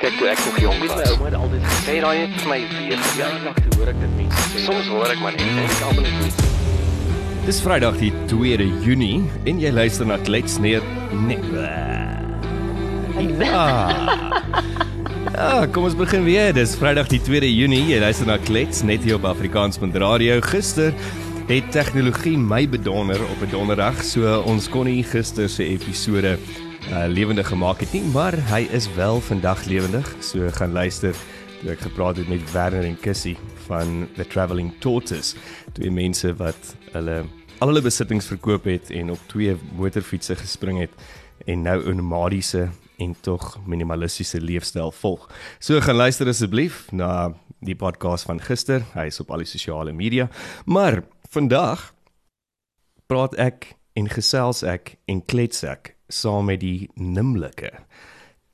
Kyk toe ek nog jonk was, my ouma het altyd gesê raai het vir my weer verjaardag toe hoor ek dit mense sê. Soms hoor ek maar net en ek almal net mense. Dis Vrydag die 2de Junie en jy luister na Klets neer net. Ja. Ja, kom ons begin weer. Dis Vrydag die 2de Junie. Jy luister na Klets net hier op Afrikaans.radio. Gister het tegnologie my bedonder op 'n donderdag, so ons kon nie gister se episode uh, lewendig gemaak het nie, maar hy is wel vandag lewendig. So gaan luister toe ek gepraat het met Werner en Kissie van The Travelling Tortoise, twee mense wat hulle al hulle besittings verkoop het en op twee motorfietsse gespring het en nou 'n nomadiese en tog minimalistiese leefstyl volg. So gaan luister asseblief na die podcast van gister. Hy is op al die sosiale media. Maar vandag praat ek en gesels ek en klets ek saam met die nimmerlike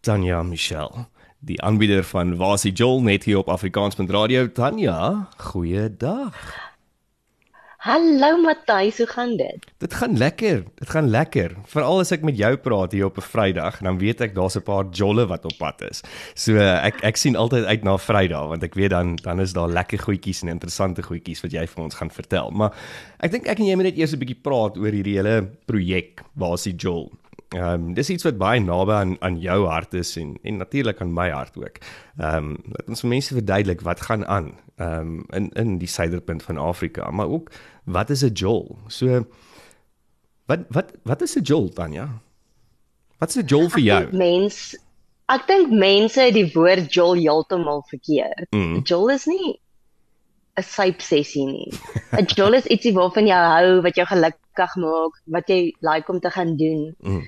Tanya Michelle, die aanbieder van Wasie Joel net hier op Afrikaans.radio. Tanya, goeiedag. Hallo Matthys, hoe gaan dit? Dit gaan lekker. Dit gaan lekker. Veral as ek met jou praat hier op 'n Vrydag, dan weet ek daar's 'n paar jolle wat op pad is. So ek ek sien altyd uit na Vrydag want ek weet dan dan is daar lekker goedjies en interessante goedjies wat jy vir ons gaan vertel. Maar ek dink ek en jy moet net eers 'n bietjie praat oor hierdie hele projek Wasie Joel. Ehm um, dis iets wat baie naby aan aan jou hart is en en natuurlik aan my hart ook. Ehm um, laat ons vir mense verduidelik wat gaan aan ehm um, in in die suiderpunt van Afrika, maar ook wat is 'n jol? So wat wat wat is 'n jol dan ja? Wat is 'n jol vir jou? Mens Ek dink mense het die woord jol heeltemal verkeerd. Mm. Jol is nie 'n syp sessie nie. 'n Jol is ietsie waarvan jy hou, wat jou gelukkig maak, wat jy like om te gaan doen. Mm.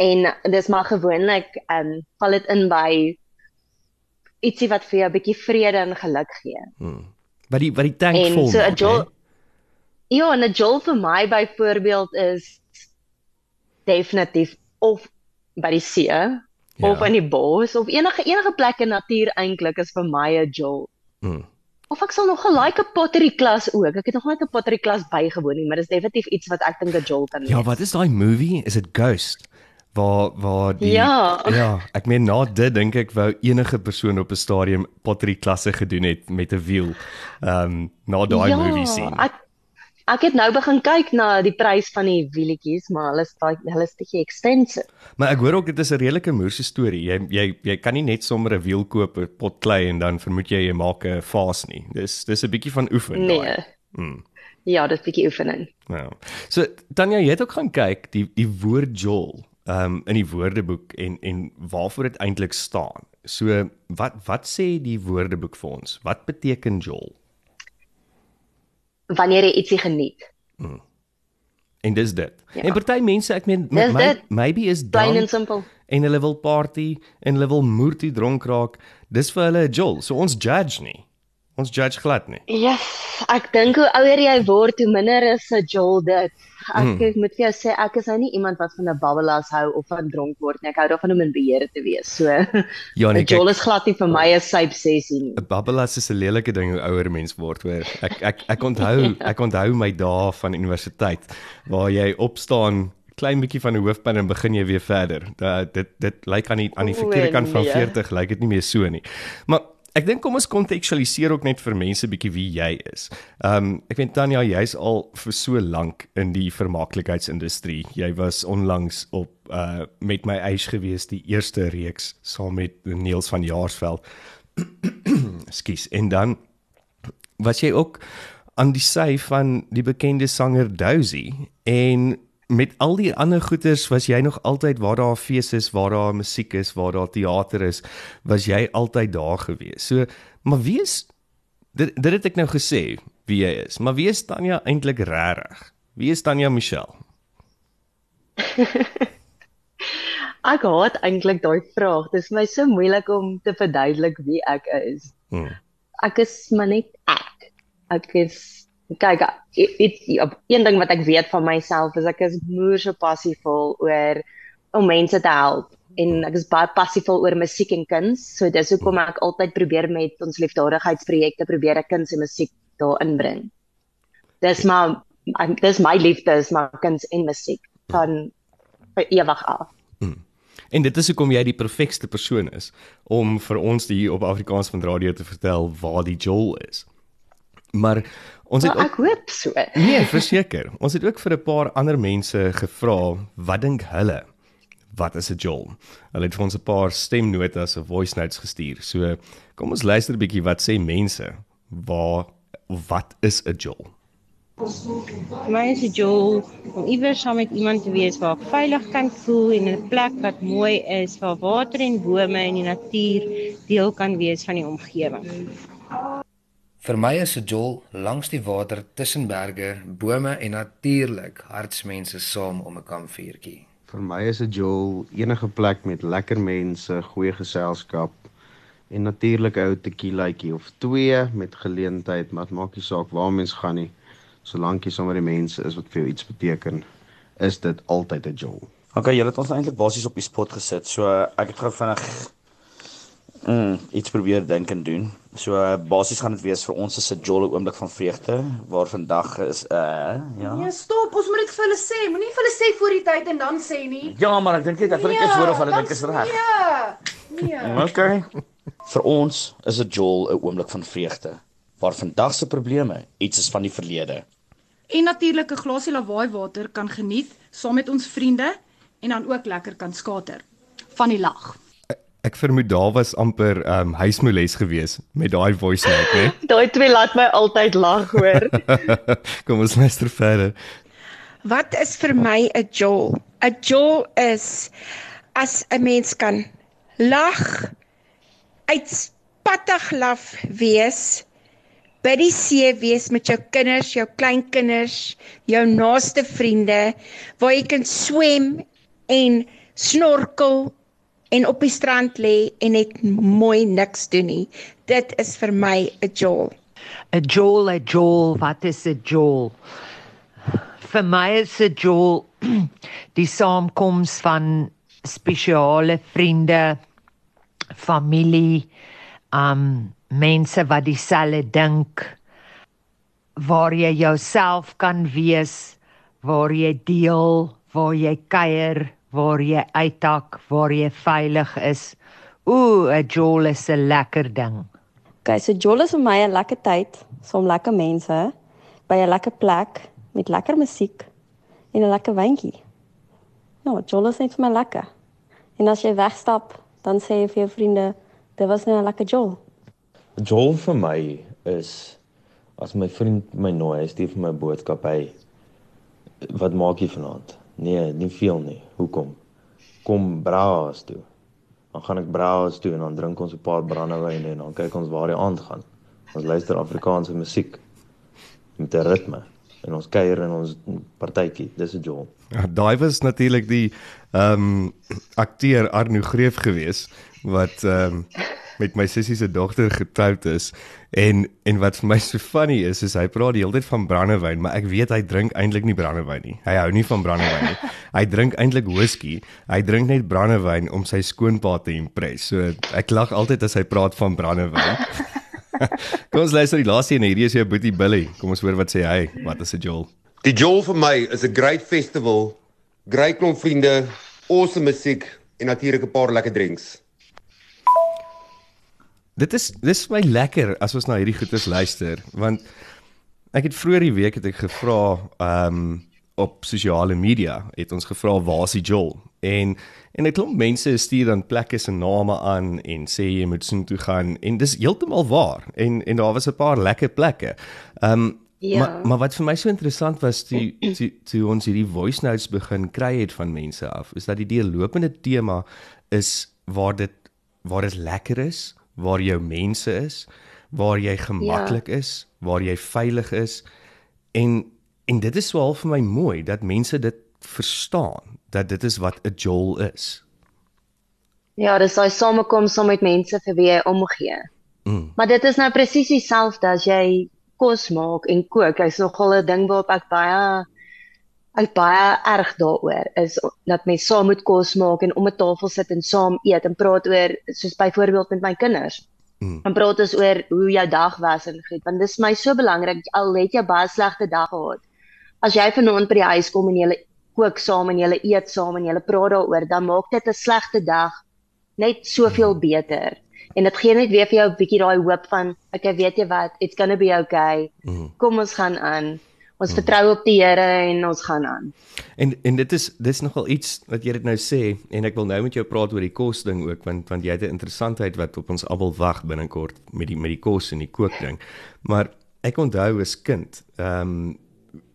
En dis maar gewoonlik ehm um, val dit in by ietsie wat vir jou 'n bietjie vrede en geluk gee. Mm. Wat die wat die tank En vol. so 'n jol hè? Ja, 'n jol vir my byvoorbeeld is definitief of by die see ja. of in die bos of enige enige plek in natuur eintlik is vir my 'n jol. Mm. Of ek sal nog 'n like 'n pottery klas ook. Ek het nog nooit 'n pottery klas bygewoon nie, maar dis definitief iets wat ek dink 'n jol kan wees. Ja, wat is daai movie? Is dit Ghost? Waar waar die Ja. ja, ek meen na dit dink ek wou enige persoon op 'n stadium pottery klasse gedoen het met 'n wiel. Ehm um, na daai ja, movie sien. Ek ek het nou begin kyk na die prys van die wielietjies, maar hulle is daai hulle is bietjie expensive. Maar ek hoor ook dit is 'n redelike moerse storie. Jy jy jy kan nie net sommer 'n wiel koop, 'n pot klei en dan vermoed jy jy maak 'n fas nie. Dis dis 'n bietjie van oefen Nee. daai. Mm. Ja, dis bietjie oefening. Ja. So Tanya, jy het ook gaan kyk die die woord jol um, in die woordeboek en en waarvoor dit eintlik staan. So wat wat sê die woordeboek vir ons? Wat beteken jol? Wanneer jy ietsie geniet. En dis dit. Ja. En party mense, ek meen my, dit. maybe is Plain dan and simple. en hulle wil party en hulle wil moertie dronk raak. Dis vir hulle 'n jol. So ons judge nie. Ons judge glad nie. Ja, ek dink hoe ouer jy word, hoe minder is 'n jol dit. Ek Mm. mm. moet vir jou sê ek is nou nie iemand wat van 'n babbelas hou of van dronk word nie. Ek hou daarvan om in beheer te wees. So Ja, nee, jol is glad nie vir my 'n syp sessie nie. 'n Babbelas is 'n lelike ding hoe ouer mens word, hoor. Ek ek ek onthou, ek onthou my dae van universiteit waar jy opstaan klein bietjie van 'n hoofpyn en begin jy weer verder. Dat dit dit lyk aan die aan die verkeerde kant van nee. 40 lyk dit nie meer so nie. Maar ek dink kom ons kontekstualiseer ook net vir mense bietjie wie jy is. Ehm um, ek weet Tanya, jy's al vir so lank in die vermaaklikheidsindustrie. Jy was onlangs op uh met my eis gewees die eerste reeks saam met Niels van Jaarsveld. Skus. En dan was jy ook aan die sy van die bekende sanger Dozy en met al die ander goeters was jy nog altyd waar daar 'n fees is, waar daar musiek is, waar daar teater is, was jy altyd daar gewees. So, maar wie is dit dit het ek nou gesê wie jy is, maar wie is Tanya eintlik regtig? Wie is Tanya Michelle? Ek haat eintlik daai vraag. Dit is my so moeilik om te verduidelik wie ek is. Hmm. Ek is maar net ek. Ek is kyk iets een ding wat ek weet van myself is ek is moer so passievol oor om mense te help en ek is baie passievol oor musiek en kuns. So dis hoekom ek altyd probeer met ons liefdadigheidsprojekte probeer ek kuns en musiek daarin bring. Dis maar dis my liefde is maar kuns en musiek van vir ewig af. En dit is hoekom jy die perfekste persoon is om vir ons hier op Afrikaans van radio te vertel waar die jol is. Maar ons het ek ook, hoop so. Nee, verseker. Ons het ook vir 'n paar ander mense gevra wat dink hulle wat is 'n jol? Hulle het vir ons 'n paar stemnotas of voice notes gestuur. So kom ons luister 'n bietjie wat sê mense. Waar wat is 'n jol? Vir my is 'n jol om iewers saam met iemand te wees waar ek veilig kan voel en 'n plek wat mooi is waar water en bome en die natuur deel kan wees van die omgewing. Vir my is 'n jol langs die water tussen berge, bome en natuurlik hartsmense saam om 'n kampvuurtjie. Vir my is 'n jol enige plek met lekker mense, goeie geselskap en natuurlik 'n ou tequilaatjie of twee met geleentheid, maar dit maak nie saak waar mens gaan nie. Solank jy sommer die mense is wat vir jou iets beteken, is dit altyd 'n jol. Okay, julle het ons eintlik basies op die spot gesit. So ek het gou vinnig mm, iets probeer dink en doen. So basies gaan dit wees vir ons is 'n jolle oomblik van vreugde waar vandag is 'n uh, ja. Nee, stop, ons moet dit vir hulle sê. Moenie vir hulle sê voor die tyd en dan sê nie. Ja, maar ek dink net ek wil net iets hoor of hulle dink is reg. Nee. Nee. Okay. vir ons is 'n jol 'n oomblik van vreugde waar vandag se probleme iets is van die verlede. En natuurlik 'n glasie lawaai water kan geniet saam met ons vriende en dan ook lekker kan skater van die lag. Ek vermoed daar was amper ehm um, huismoeles gewees met daai voice note, né? Daai twee laat my altyd lag hoor. Kom ons luister verder. Wat is vir my 'n jol? 'n Jol is as 'n mens kan lag, uitspattig laf wees, by die see wees met jou kinders, jou kleinkinders, jou naaste vriende, waar jy kan swem en snorkel en op die strand lê en net mooi niks doen nie. Dit is vir my 'n jol. 'n Jol, 'n jol, wat is 'n jol? Vir my is 'n jol die saamkoms van spesiale vriende, familie, um mense wat dieselfde dink waar jy jouself kan wees, waar jy deel, waar jy kuier, waar jy uithak, waar jy veilig is. Ooh, 'n jol is 'n lekker ding. Okay, so jol is vir my 'n lekker tyd, saam lekker mense by 'n lekker plek met lekker musiek en 'n lekker wyntjie. Ja, jol is net vir my lekker. En as jy wegstap, dan sê jy vir jou vriende, dit was nou 'n lekker jol. Jol vir my is as my vriend my nooi, hy stuur vir my boodskap hy wat maak jy vanaand? Nee, nie veel nie. Hoekom? Kom Brouwers toe. Dan gaan ek Brouwers toe en dan drink ons 'n paar brandewyn en dan kyk ons waar die aand gaan. Ons luister Afrikaanse musiek met 'n ritme en ons kuier in ons partytjie. Dis 'n jol. Ja, daai was natuurlik die ehm um, akteur Arno Greef gewees wat ehm um, met my sussie se dogter getroud is en en wat vir my so funny is is hy praat die hele tyd van brandewyn maar ek weet hy drink eintlik nie brandewyn nie. Hy hou nie van brandewyn nie. Hy drink eintlik whisky. Hy drink net brandewyn om sy skoonpa te impress. So ek lag altyd as hy praat van brandewyn. Kom ons luister die laaste een. Hierdie is jou boetie Billy. Kom ons hoor wat sê hy. Wat is 'n jol? Die jol vir my is 'n great festival great klomp vriende awesome musiek en natuurlik 'n paar lekker drinks Dit is dis vir my lekker as ons na hierdie goedes luister want ek het vroeër die week het ek gevra ehm um, op sosiale media het ons gevra waar is die Joel en en 'n klomp mense stuur dan plekke se name aan en sê jy moet soheen toe gaan en dis heeltemal waar en en daar was 'n paar lekker plekke. Ehm um, Ja. Maar maar wat vir my so interessant was toe toe, toe ons hierdie voice notes begin kry het van mense af, is dat die deurlopende tema is waar dit waar dit lekker is, waar jou mense is, waar jy gemaklik ja. is, waar jy veilig is. En en dit is swaar vir my mooi dat mense dit verstaan dat dit is wat 'n jol is. Ja, dis daai samekoms saam met mense vir wie jy omgee. Mm. Maar dit is nou presies dieselfde as jy kos maak en kook. Hy's nogal 'n ding waarop ek baie ek baie erg daaroor is dat mense saam moet kos maak en om 'n tafel sit en saam eet en praat oor soos byvoorbeeld met my kinders. Mm. En praat ons oor hoe jou dag was en goed, want dis my so belangrik al het jy baie slegte dag gehad. As jy vanaand by die huis kom en jy kook saam en julle eet saam en julle praat daaroor, dan maak dit 'n slegte dag net soveel beter. En dit gee net weer vir jou 'n bietjie daai hoop van, okay, weet jy wat, it's going to be okay. Kom ons gaan aan. Ons vertrou op die Here en ons gaan aan. En en dit is dis nogal iets wat jy dit nou sê en ek wil nou met jou praat oor die kos ding ook want want jy het 'n interessantheid wat op ons almal wag binnekort met die met die kos en die kook ding. Maar ek onthou as kind, ehm um,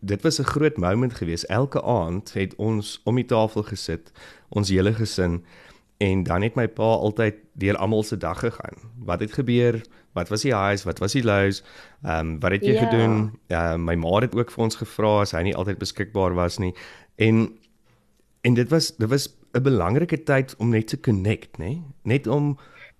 dit was 'n groot moment geweest. Elke aand het ons om die tafel gesit, ons hele gesin en dan het my pa altyd deur almal se dag gegaan. Wat het gebeur? Wat was die highs? Wat was die lows? Ehm um, wat het jy Ja. gedoen? Ehm uh, my ma het ook vir ons gevra as hy nie altyd beskikbaar was nie. En en dit was dit was 'n belangrike tyd om net te connect, nê? Net om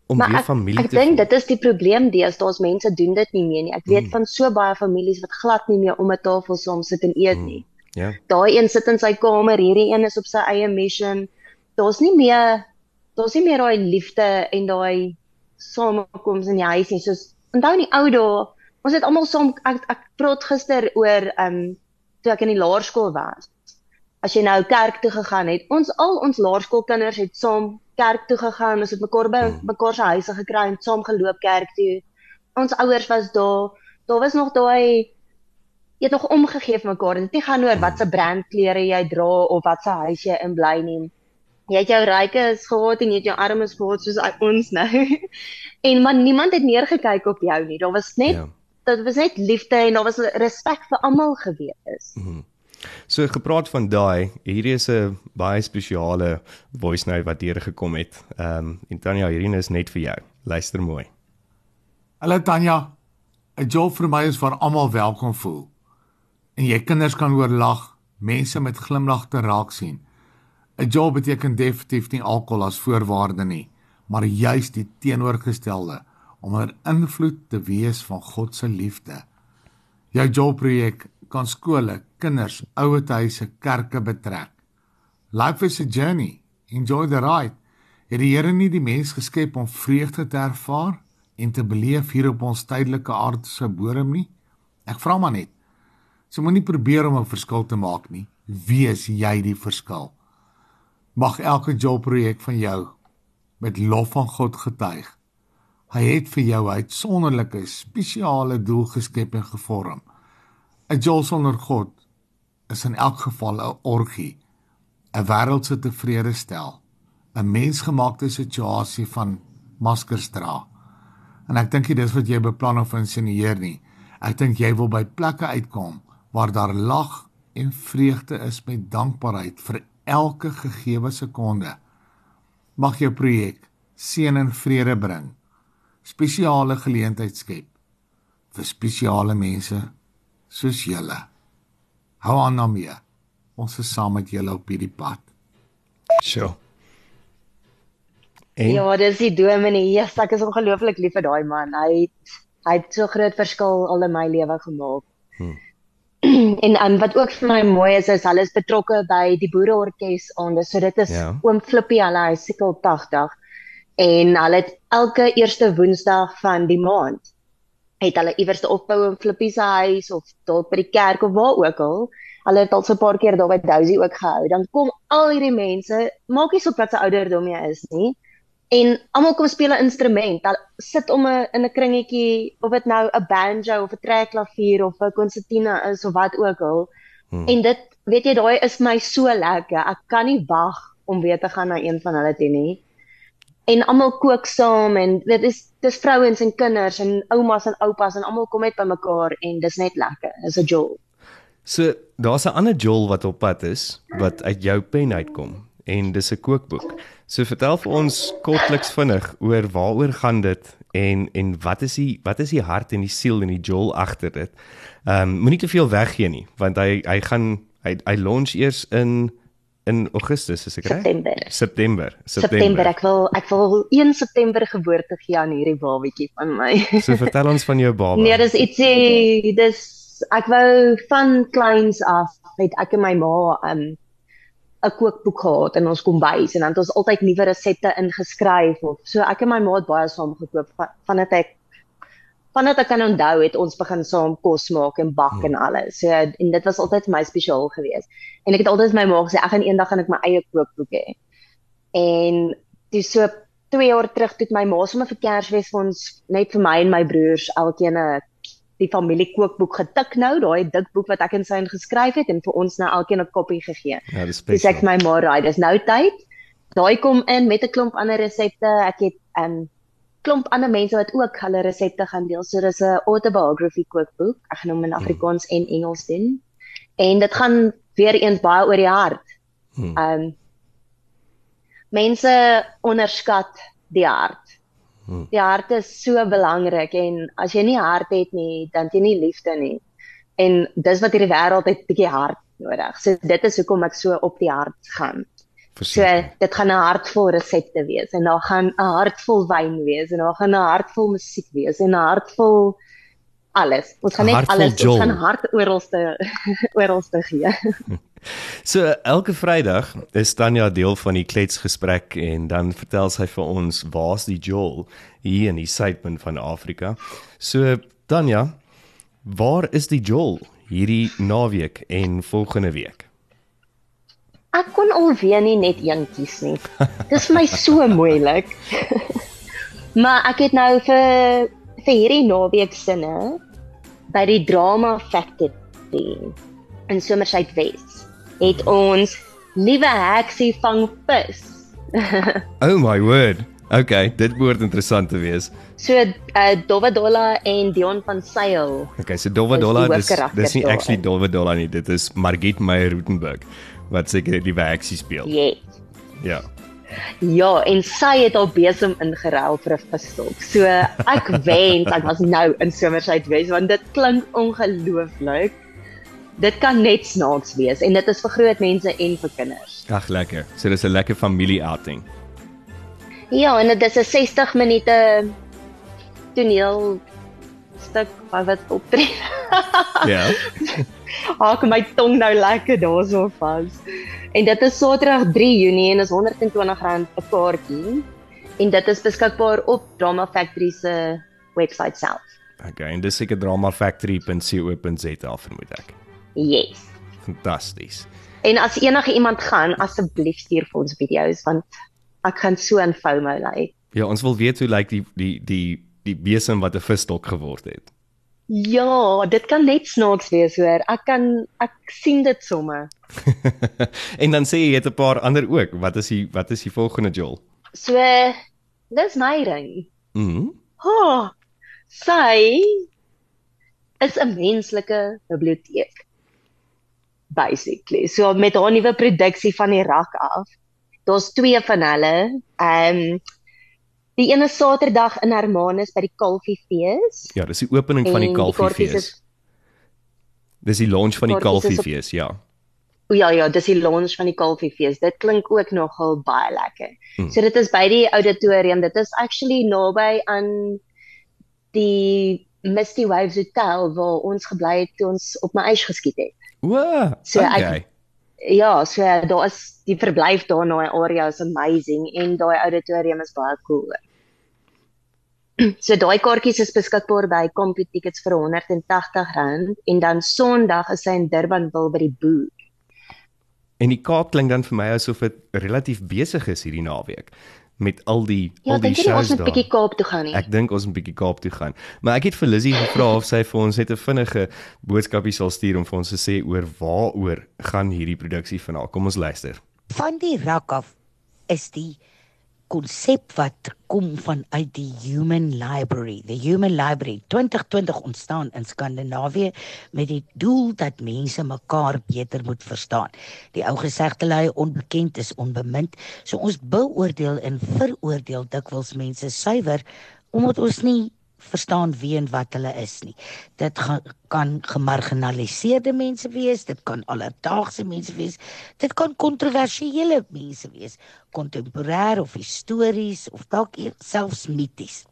om maar weer ek, familie ek te dink voel. dit is die probleem deesdae, as mense doen dit nie meer nie. Ek weet Mm. van so baie families wat glad nie meer om 'n tafel saam sit en eet nie. Ja. Daai een sit in sy kamer, hierdie een is op sy eie mission. Daar's nie meer daar's nie meer daai liefde en daai samekoms in die huis nie. Soos onthou in die ou dae, ons het almal saam ek ek praat gister oor ehm um, toe ek in die laerskool was. As jy nou kerk toe gegaan het, ons al ons laerskoolkinders het saam kerk toe gegaan, ons het mekaar by mekaar se huise gekry en saam geloop kerk toe. Ons ouers was daar. Daar was nog daai jy het nog omgegee vir mekaar. Dit het nie gaan oor wat se brandklere jy dra of wat se huis jy in bly nie. Jy het jou rykes gehad en jy het jou armes gehad soos ons nou. en maar niemand het neergekyk op jou nie. Daar was net Ja. dit was net liefde en daar was respek vir almal gewees. So gepraat van daai, hierdie is 'n baie spesiale voice note wat deur gekom het. Ehm um, en Tanya, hierdie is net vir jou. Luister mooi. Hallo Tanya. 'n Job vir my is waar almal welkom voel. En jy kinders kan oor lag, mense met glimlagte raak sien. 'n Job beteken definitief nie alkohol as voorwaarde nie, maar juis die teenoorgestelde om 'n invloed te wees van God se liefde. Jou jobprojek kan skole, kinders, ouerhuise, kerke betrek. Life is a journey. Enjoy the ride. Het die Here nie die mens geskep om vreugde te ervaar en te beleef hier op ons tydelike aardse bodem nie? Ek vra maar net. So moenie probeer om 'n verskil te maak nie. Wees jy die verskil. Mag elke jobprojek van jou met lof van God getuig. Hy het vir jou 'n uitsonderlike, spesiale doel geskep en gevorm. 'n Jol sonder God is in elk geval 'n orgie, 'n wêreldse tevrede stel, 'n mensgemaakte situasie van maskers dra. En ek dink nie dis wat jy beplan of insinueer nie. Ek dink jy wil by plekke uitkom waar daar lag en vreugde is met dankbaarheid vir elke gegeewe sekonde. Mag jou projek seën en vrede bring. Spesiale geleentheid skep vir spesiale mense soos julle. Hou aan daarmee. Ons is saam met julle op hierdie pad. Sjoe. En Ja, dis die dominee. Yes, ek is ongelooflik lief vir daai man. Hy het, hy het so groot verskil al in my lewe gemaak. Hmm. en um, wat ook vir my mooi is is hulle is betrokke by die boereorkes aande. So dit is Ja. oom Flippie, hulle hy sikkel 80 en hulle het elke eerste Woensdag van die maand het hulle iewers te opbou in Flippie se huis of dalk by die kerk of waar ook al. Hulle het al so 'n paar keer daar by Dousie ook gehou. Dan kom al hierdie mense, maak nie saak wat se ouderdom jy is nie. En almal kom speel 'n instrument. Hulle sit om 'n in 'n kringetjie of dit nou 'n banjo of 'n trekklavier of 'n konsertina is of wat ook al. Hmm. En dit, weet jy, daai is my so lekker. Ek kan nie wag om weer te gaan na een van hulle toe nie. En almal kook saam en dit is dis vrouens en kinders en oumas en oupas en almal kom net bymekaar en dis net lekker. Dis 'n joy. So daar's 'n ander Joel wat op pad is wat uit jou pen uitkom en dis 'n kookboek. So vertel vir ons kortliks vinnig oor waaroor gaan dit en en wat is die wat is die hart en die siel en die Joel agter dit. Ehm um, moenie te veel weggee nie want hy hy gaan hy hy launch eers in in Augustus is ek reg? September. September. September. Ek wil ek wil 1 September geboorte gee aan hierdie babatjie van my. So vertel ons van jou baba. Nee, dis ietsie dis ek wou van kleins af het ek en my ma 'n um, 'n kookboek gehad in ons kombuis en dan het ons altyd nuwe resepte ingeskryf of so ek en my ma het baie saam gekoop van vandat ek vandat ek kan onthou het ons begin saam kos maak en bak en alles. So en dit was altyd vir my spesiaal geweest. En ek het altyd my ma gesê ek gaan eendag gaan ek my eie kookboek hê. En dis so 2 jaar terug toe my ma sommer vir Kersfees vir ons net vir my en my broers elkeen 'n die familie kookboek getik nou, daai dik boek wat ek en sy in geskryf het en vir ons nou elkeen 'n koppie gegee. Ja, dis Dis ek spesiaal. my ma raai, dis nou tyd. Daai kom in met 'n klomp ander resepte. Ek het 'n um, klomp ander mense wat ook hulle resepte gaan deel. So dis 'n autobiography kookboek. Ek gaan hom in Afrikaans en Engels doen. En dit gaan weer eens baie oor die hart. Hmm. Um mense onderskat die hart. Hmm. Die hart is so belangrik en as jy nie hart het nie, dan jy nie liefde nie. En dis wat hierdie wêreld het 'n bietjie hart nodig. So dit is hoekom ek so op die hart gaan. So dit gaan 'n hartvol resepte wees en daar gaan 'n hartvol wyn wees en daar gaan 'n hartvol musiek wees en 'n hartvol alles. Ons gaan net hartvol alles, Joel. ons gaan hart oralste oralste gee. So elke Vrydag is Tanya deel van die kletsgesprek en dan vertel sy vir ons waar's die jol hier in die suidpunt van Afrika. So Tanya, waar is die jol hierdie naweek en volgende week? Ek kon alweer nie net een kies nie. Dis my so moeilik. maar ek het nou vir vir hierdie naweek sinne by die Drama Factory in Somerset Wes het ons liewe heksie vang vis. Oh my word. Okay, dit behoort interessant te wees. so uh, Dowwe Dolla en Dion van Sail. Okay, so Dis die Dolla dis dis nie actually Dowwe Dolla nie, dit is Margit Meyer Rutenburg wat seker die werksie speel. Yes. Ja. Ja, en sy het al besem ingeruil vir 'n visstok. So ek wens ek was nou in Somerset Wes want dit klink ongelooflik. Dit kan net snaaks wees en dit is vir groot mense en vir kinders. Ag lekker. So dis 'n lekker familie outing. Ja, en dit is 'n 60 minute toneel stuk wat wat optree. Ja. Haak my tong nou lekker daarso vas. En dit is Saterdag 3 Junie en is R120 'n kaartjie. En dit is beskikbaar op Drama Factory se webwerf self. Okay, en dis seker dramafactory.co.za vermoed ek. Yes. Fantasties. En as enige iemand gaan, asseblief stuur vir ons video's want ek gaan so in FOMO lê. Ja, ons wil weet hoe lyk die die die die besem wat 'n visstok geword het. Ja, dit kan net snaaks wees hoor. Ek kan ek sien dit sommer. en dan sê jy het 'n paar ander ook. Wat is die wat is die volgende Joel? So dis my ring. Mhm. Oh, sy is 'n menslike biblioteek. Basically. So met haar nuwe produksie van die rak af. Daar's twee van hulle. Ehm um, die is Saterdag in Hermanus by die Kalfie Fees. Ja, dis die opening van die die Kalfie kaartjies fees. is- Dis die launch van die Kalfie op- fees, ja. O ja ja, dis die launch van die Kalfie Fees. Dit klink ook nogal baie lekker. Hmm. So dit is by die auditorium. Dit is actually naby aan die Misty Waves Hotel waar ons gebly het toe ons op my ys geskiet het. O, So okay. ek ja, so daar is die verblyf daar in daai area is amazing en daai auditorium is baie cool. So daai kaartjies is beskikbaar by CompuTickets vir R180 en dan Sondag is hy in Durbanville by die Boo. En die Kaap klink dan vir my asof dit relatief besig is hierdie naweek met al die Ja, al die dink jy nie shows ons moet daar. bietjie Kaap toe gaan nie? Ek dink ons moet bietjie Kaap toe gaan. Maar ek het vir Lizzie gevra of sy vir ons net 'n vinnige boodskapie sal stuur om vir ons te sê oor waaroor gaan hierdie produksie vanaand. Kom ons luister. Van die rak af is die konsep wat kom vanuit die Human Library. The Human Library 2020 ontstaan in Skandinawië met die doel dat mense mekaar beter moet verstaan. Die ou gesegde lui onbekend is onbemind, so ons beoordeel en veroordeel dikwels mense suiwer omdat ons nie verstaan wie en wat hulle is nie. Dit gaan, kan gemarginaliseerde mense wees, dit kan alledaagse mense wees, dit kan kontroversiële mense wees, kontemporêr of histories of dalk eer- selfs mities.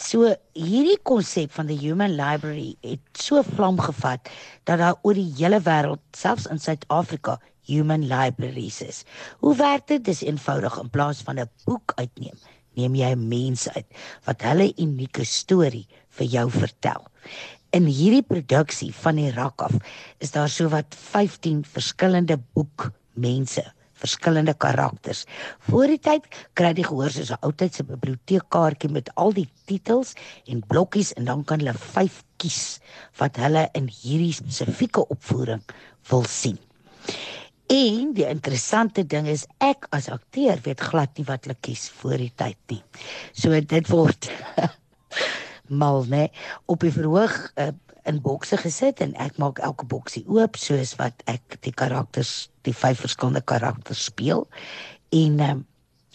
So hierdie konsep van die Human Library het so vlam gevat dat daar oor die hele wêreld, selfs in Suid-Afrika, human libraries is. Hoe werk dit? Dis eenvoudig in plaas van 'n boek uitneem, neem jy 'n mens uit wat hulle unieke storie vir jou vertel. In hierdie produksie van die rak af is daar sowat 15 verskillende boekmense verskillende karakters. Voor die tyd kry jy gehoor soos 'n ou tyd se biblioteekkaartjie met al die titels en blokkies en dan kan hulle 5 kies wat hulle in hierdie spesifieke opvoering wil sien. En die interessante ding is ek as akteur weet glad nie wat hulle kies voor die tyd nie. So dit word mal nê op die verhoog uh, in bokse gesit en ek maak elke boksie oop soos wat ek die karakters die vyf verskillende karakters speel. En um,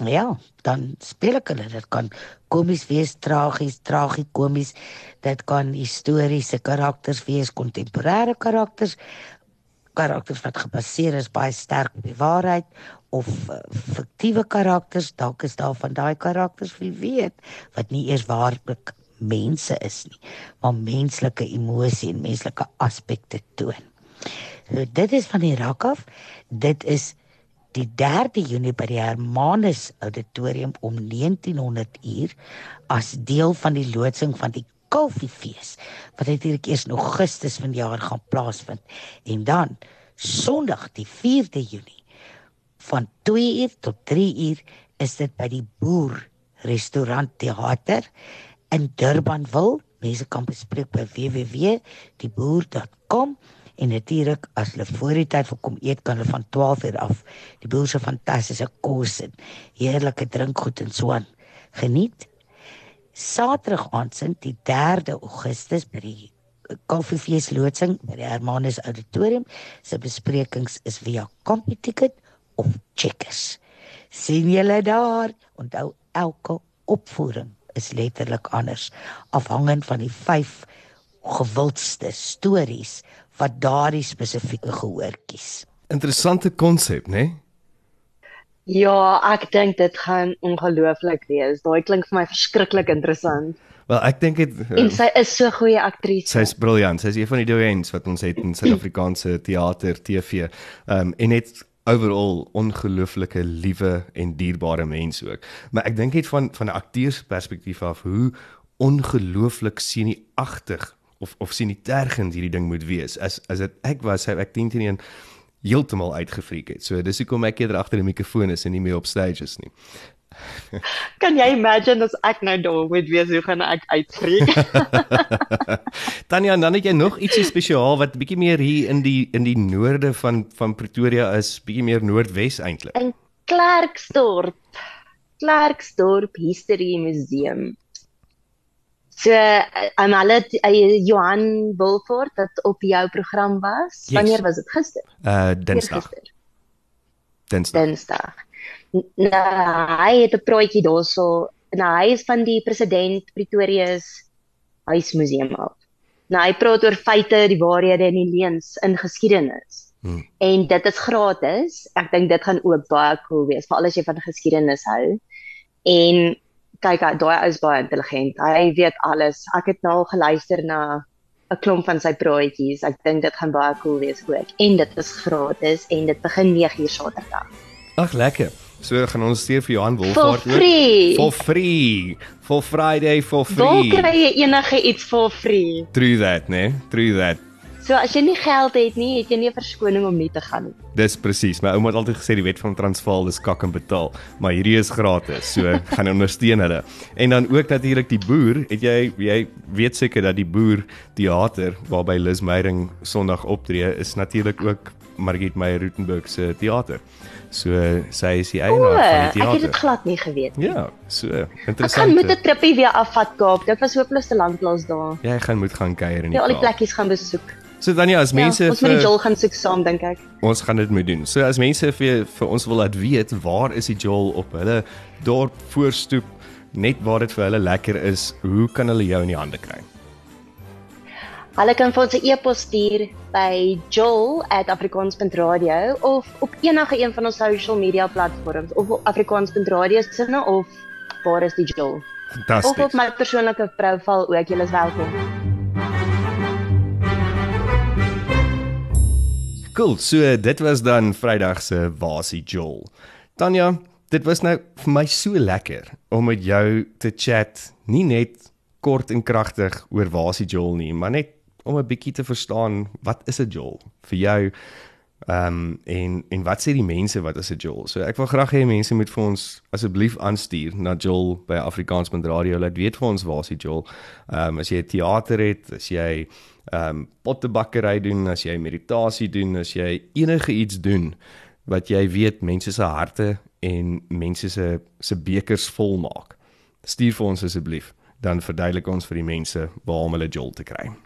ja dan speel ek hulle. Dit kan komies wees tragies tragikomies. Dit kan historiese karakters wees kontemporêre karakters karakters wat gebaseer is baie sterk op die waarheid of uh, fiktiewe karakters dalk is daar van daai karakters wie weet wat nie eers waarlik mense is nie maar menslike emosie en menslike aspekte toon. So dit is van die rak af. Dit is die 3de Junie by die Hermanus Auditorium om 1900 uur as deel van die loodsing van die Koffiefees wat natuurlik eers in Augustus vanjaar gaan plaasvind en dan Sondag die 4de Junie van 2 uur tot 3 uur is dit by die Boer Restaurant Theater in Durban wil. Mense kan bespreek by www.dieboer.com en natuurlik as hulle voor die tyd wil kom eet kan hulle van 12 uur af die boer se fantastiese kos en heerlike drinkgoed en so aan geniet. Saterdag aand sint die 3de Augustus by die Koffiefees loodsing by die Hermanus Auditorium se besprekings is via CompuTicket of Checkers. sien julle daar onthou elke opvoering is letterlik anders afhangend van die vyf gewildste stories wat daardie spesifieke gehoor kies. Interessante konsep, né? Nee? Ja, ek dink dit gaan ongelooflik wees. Daai klink vir my verskriklik interessant. Wel, ek dink dit En sy is so goeie aktrise. Sy's briljant. Sy's een van die doyens wat ons het in Suid-Afrikaanse teater, TV. Ehm um, en net overall ongelooflike liewe en dierbare mens ook. Maar ek dink net van van 'n akteursperspektief af hoe ongelooflik sinieagtig of of sinietergend hierdie ding moet wees. As as dit ek was, ek dink teen een heeltemal uitgefreek het. So dis hoekom ek eerder agter die mikrofoon is en nie meer op stages nie. Kan jy imagine as ek nou daar moet wees hoe gaan ek uitfreek? Tanya, dan het jy nog ietsie spesiaal wat bietjie meer hier in die in die noorde van van Pretoria is, bietjie meer noordwes eintlik. In Klerksdorp. Klerksdorp History Museum. So, aan hulle Johan Wilford wat op jou program was. Yes. Wanneer was dit gister? Uh Dinsdag. Dinsdag. Dinsdag. Nou, hy het 'n praatjie daarso. Nou, hy is van die president Pretoria se huismuseum af. Nou, hy praat oor feite, die waarhede en die leuns in geskiedenis. Hmm. En dit is gratis. Ek dink dit gaan ook baie cool wees, veral as jy van geskiedenis hou. En kyk, daai ou is baie intelligent. Hy weet alles. Ek het nou al geluister na 'n klomp van sy praatjies. Ek dink dit gaan baie cool wees ook. En dit is gratis en dit begin 9:00 Saterdag. Ag lekker. So gaan ons stuur vir Johan Wolfhard For free. For free. For Friday for free. kry jy enige iets for free? True that, né? Nee? True that. So as jy nie geld het nie, het jy nie 'n verskoning om nie te gaan nie. Dis presies. My ouma het altyd gesê die wet van Transvaal is kak en betaal, maar hierdie is gratis. So gaan ondersteun hulle. En dan ook natuurlik die boer, het jy jy weet seker dat die boer teater waarby Liz Meyering Sondag optree is natuurlik ook Margriet Meyer Rutenburg se teater. So sy is die O, eienaar van ek die het teater. dit glad nie geweet nie. Ja, so Ek interessant. gaan moet 'n trippie weer afvat Kaap. Dit was hopeloos te lank laas daar. Jy gaan moet gaan kuier in die Ja, al die Kaap. plekkies gaan besoek. So dan ja, as mense ja, ons moet die Joel gaan soek saam dink ek. Ons gaan dit moet doen. So as mense vir vir ons wil laat weet waar is die Joel op hulle dorp voorstoep net waar dit vir hulle lekker is, hoe kan hulle jou in die hande kry? Hulle kan vir ons 'n e-pos stuur by joel@afrikaans.radio of op enige een van ons social media platforms of op afrikaans.radio se sinne of waar is die Joel? Fantasties. Of op my persoonlike profiel ook. Julle is welkom. Cool. So dit was dan Vrydag se Wasie Joel. Tanya, dit was nou vir my so lekker om met jou te chat, nie net kort en kragtig oor die Joel nie, maar net om 'n bietjie te verstaan wat is 'n Joel vir jou Ehm um, en en wat sê die mense wat is 'n Joel? So ek wil graag hê mense moet vir ons asseblief aanstuur na Joel by Afrikaansbandradio. Laat weet vir ons waar is die Joel? Ehm um, as jy 'n teater het, as jy ehm um, pottebakkery doen, as jy meditasie doen, as jy enige iets doen wat jy weet mense se harte en mense se se bekers vol maak. Stuur vir ons asseblief, dan verduidelik ons vir die mense waar om hulle Joel te kry.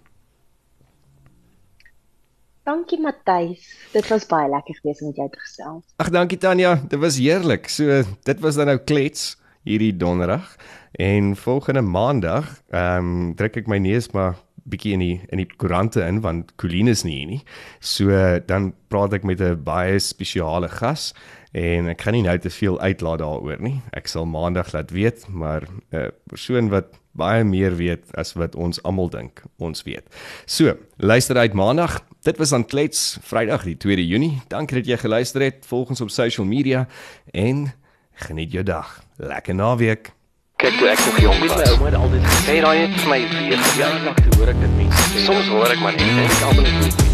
Dankie Matthys. Dit was baie lekker geweest om met jou te gesels. Ag dankie Tanya, dit was heerlik. So dit was dan nou klets hierdie donderdag en volgende maandag ehm um, druk ek my neus maar bietjie in die in die koerante in want Colleen is nie hier nie. So dan praat ek met 'n baie spesiale gas en ek gaan nie nou te veel uitlaat daaroor nie. Ek sal maandag laat weet, maar 'n uh, persoon wat baie meer weet as wat ons almal dink ons weet. So, luister uit maandag. Dit was aan Klets Vrydag die 2de Junie. Dankie dat jy geluister het. Volg ons op social media en geniet jou dag. Lekker naweek. Kyk toe ek nog jong was, my ouma het altyd gesê daai het vir my weer verjaardag toe hoor ek dit mense. Soms hoor ek maar net en ek almal net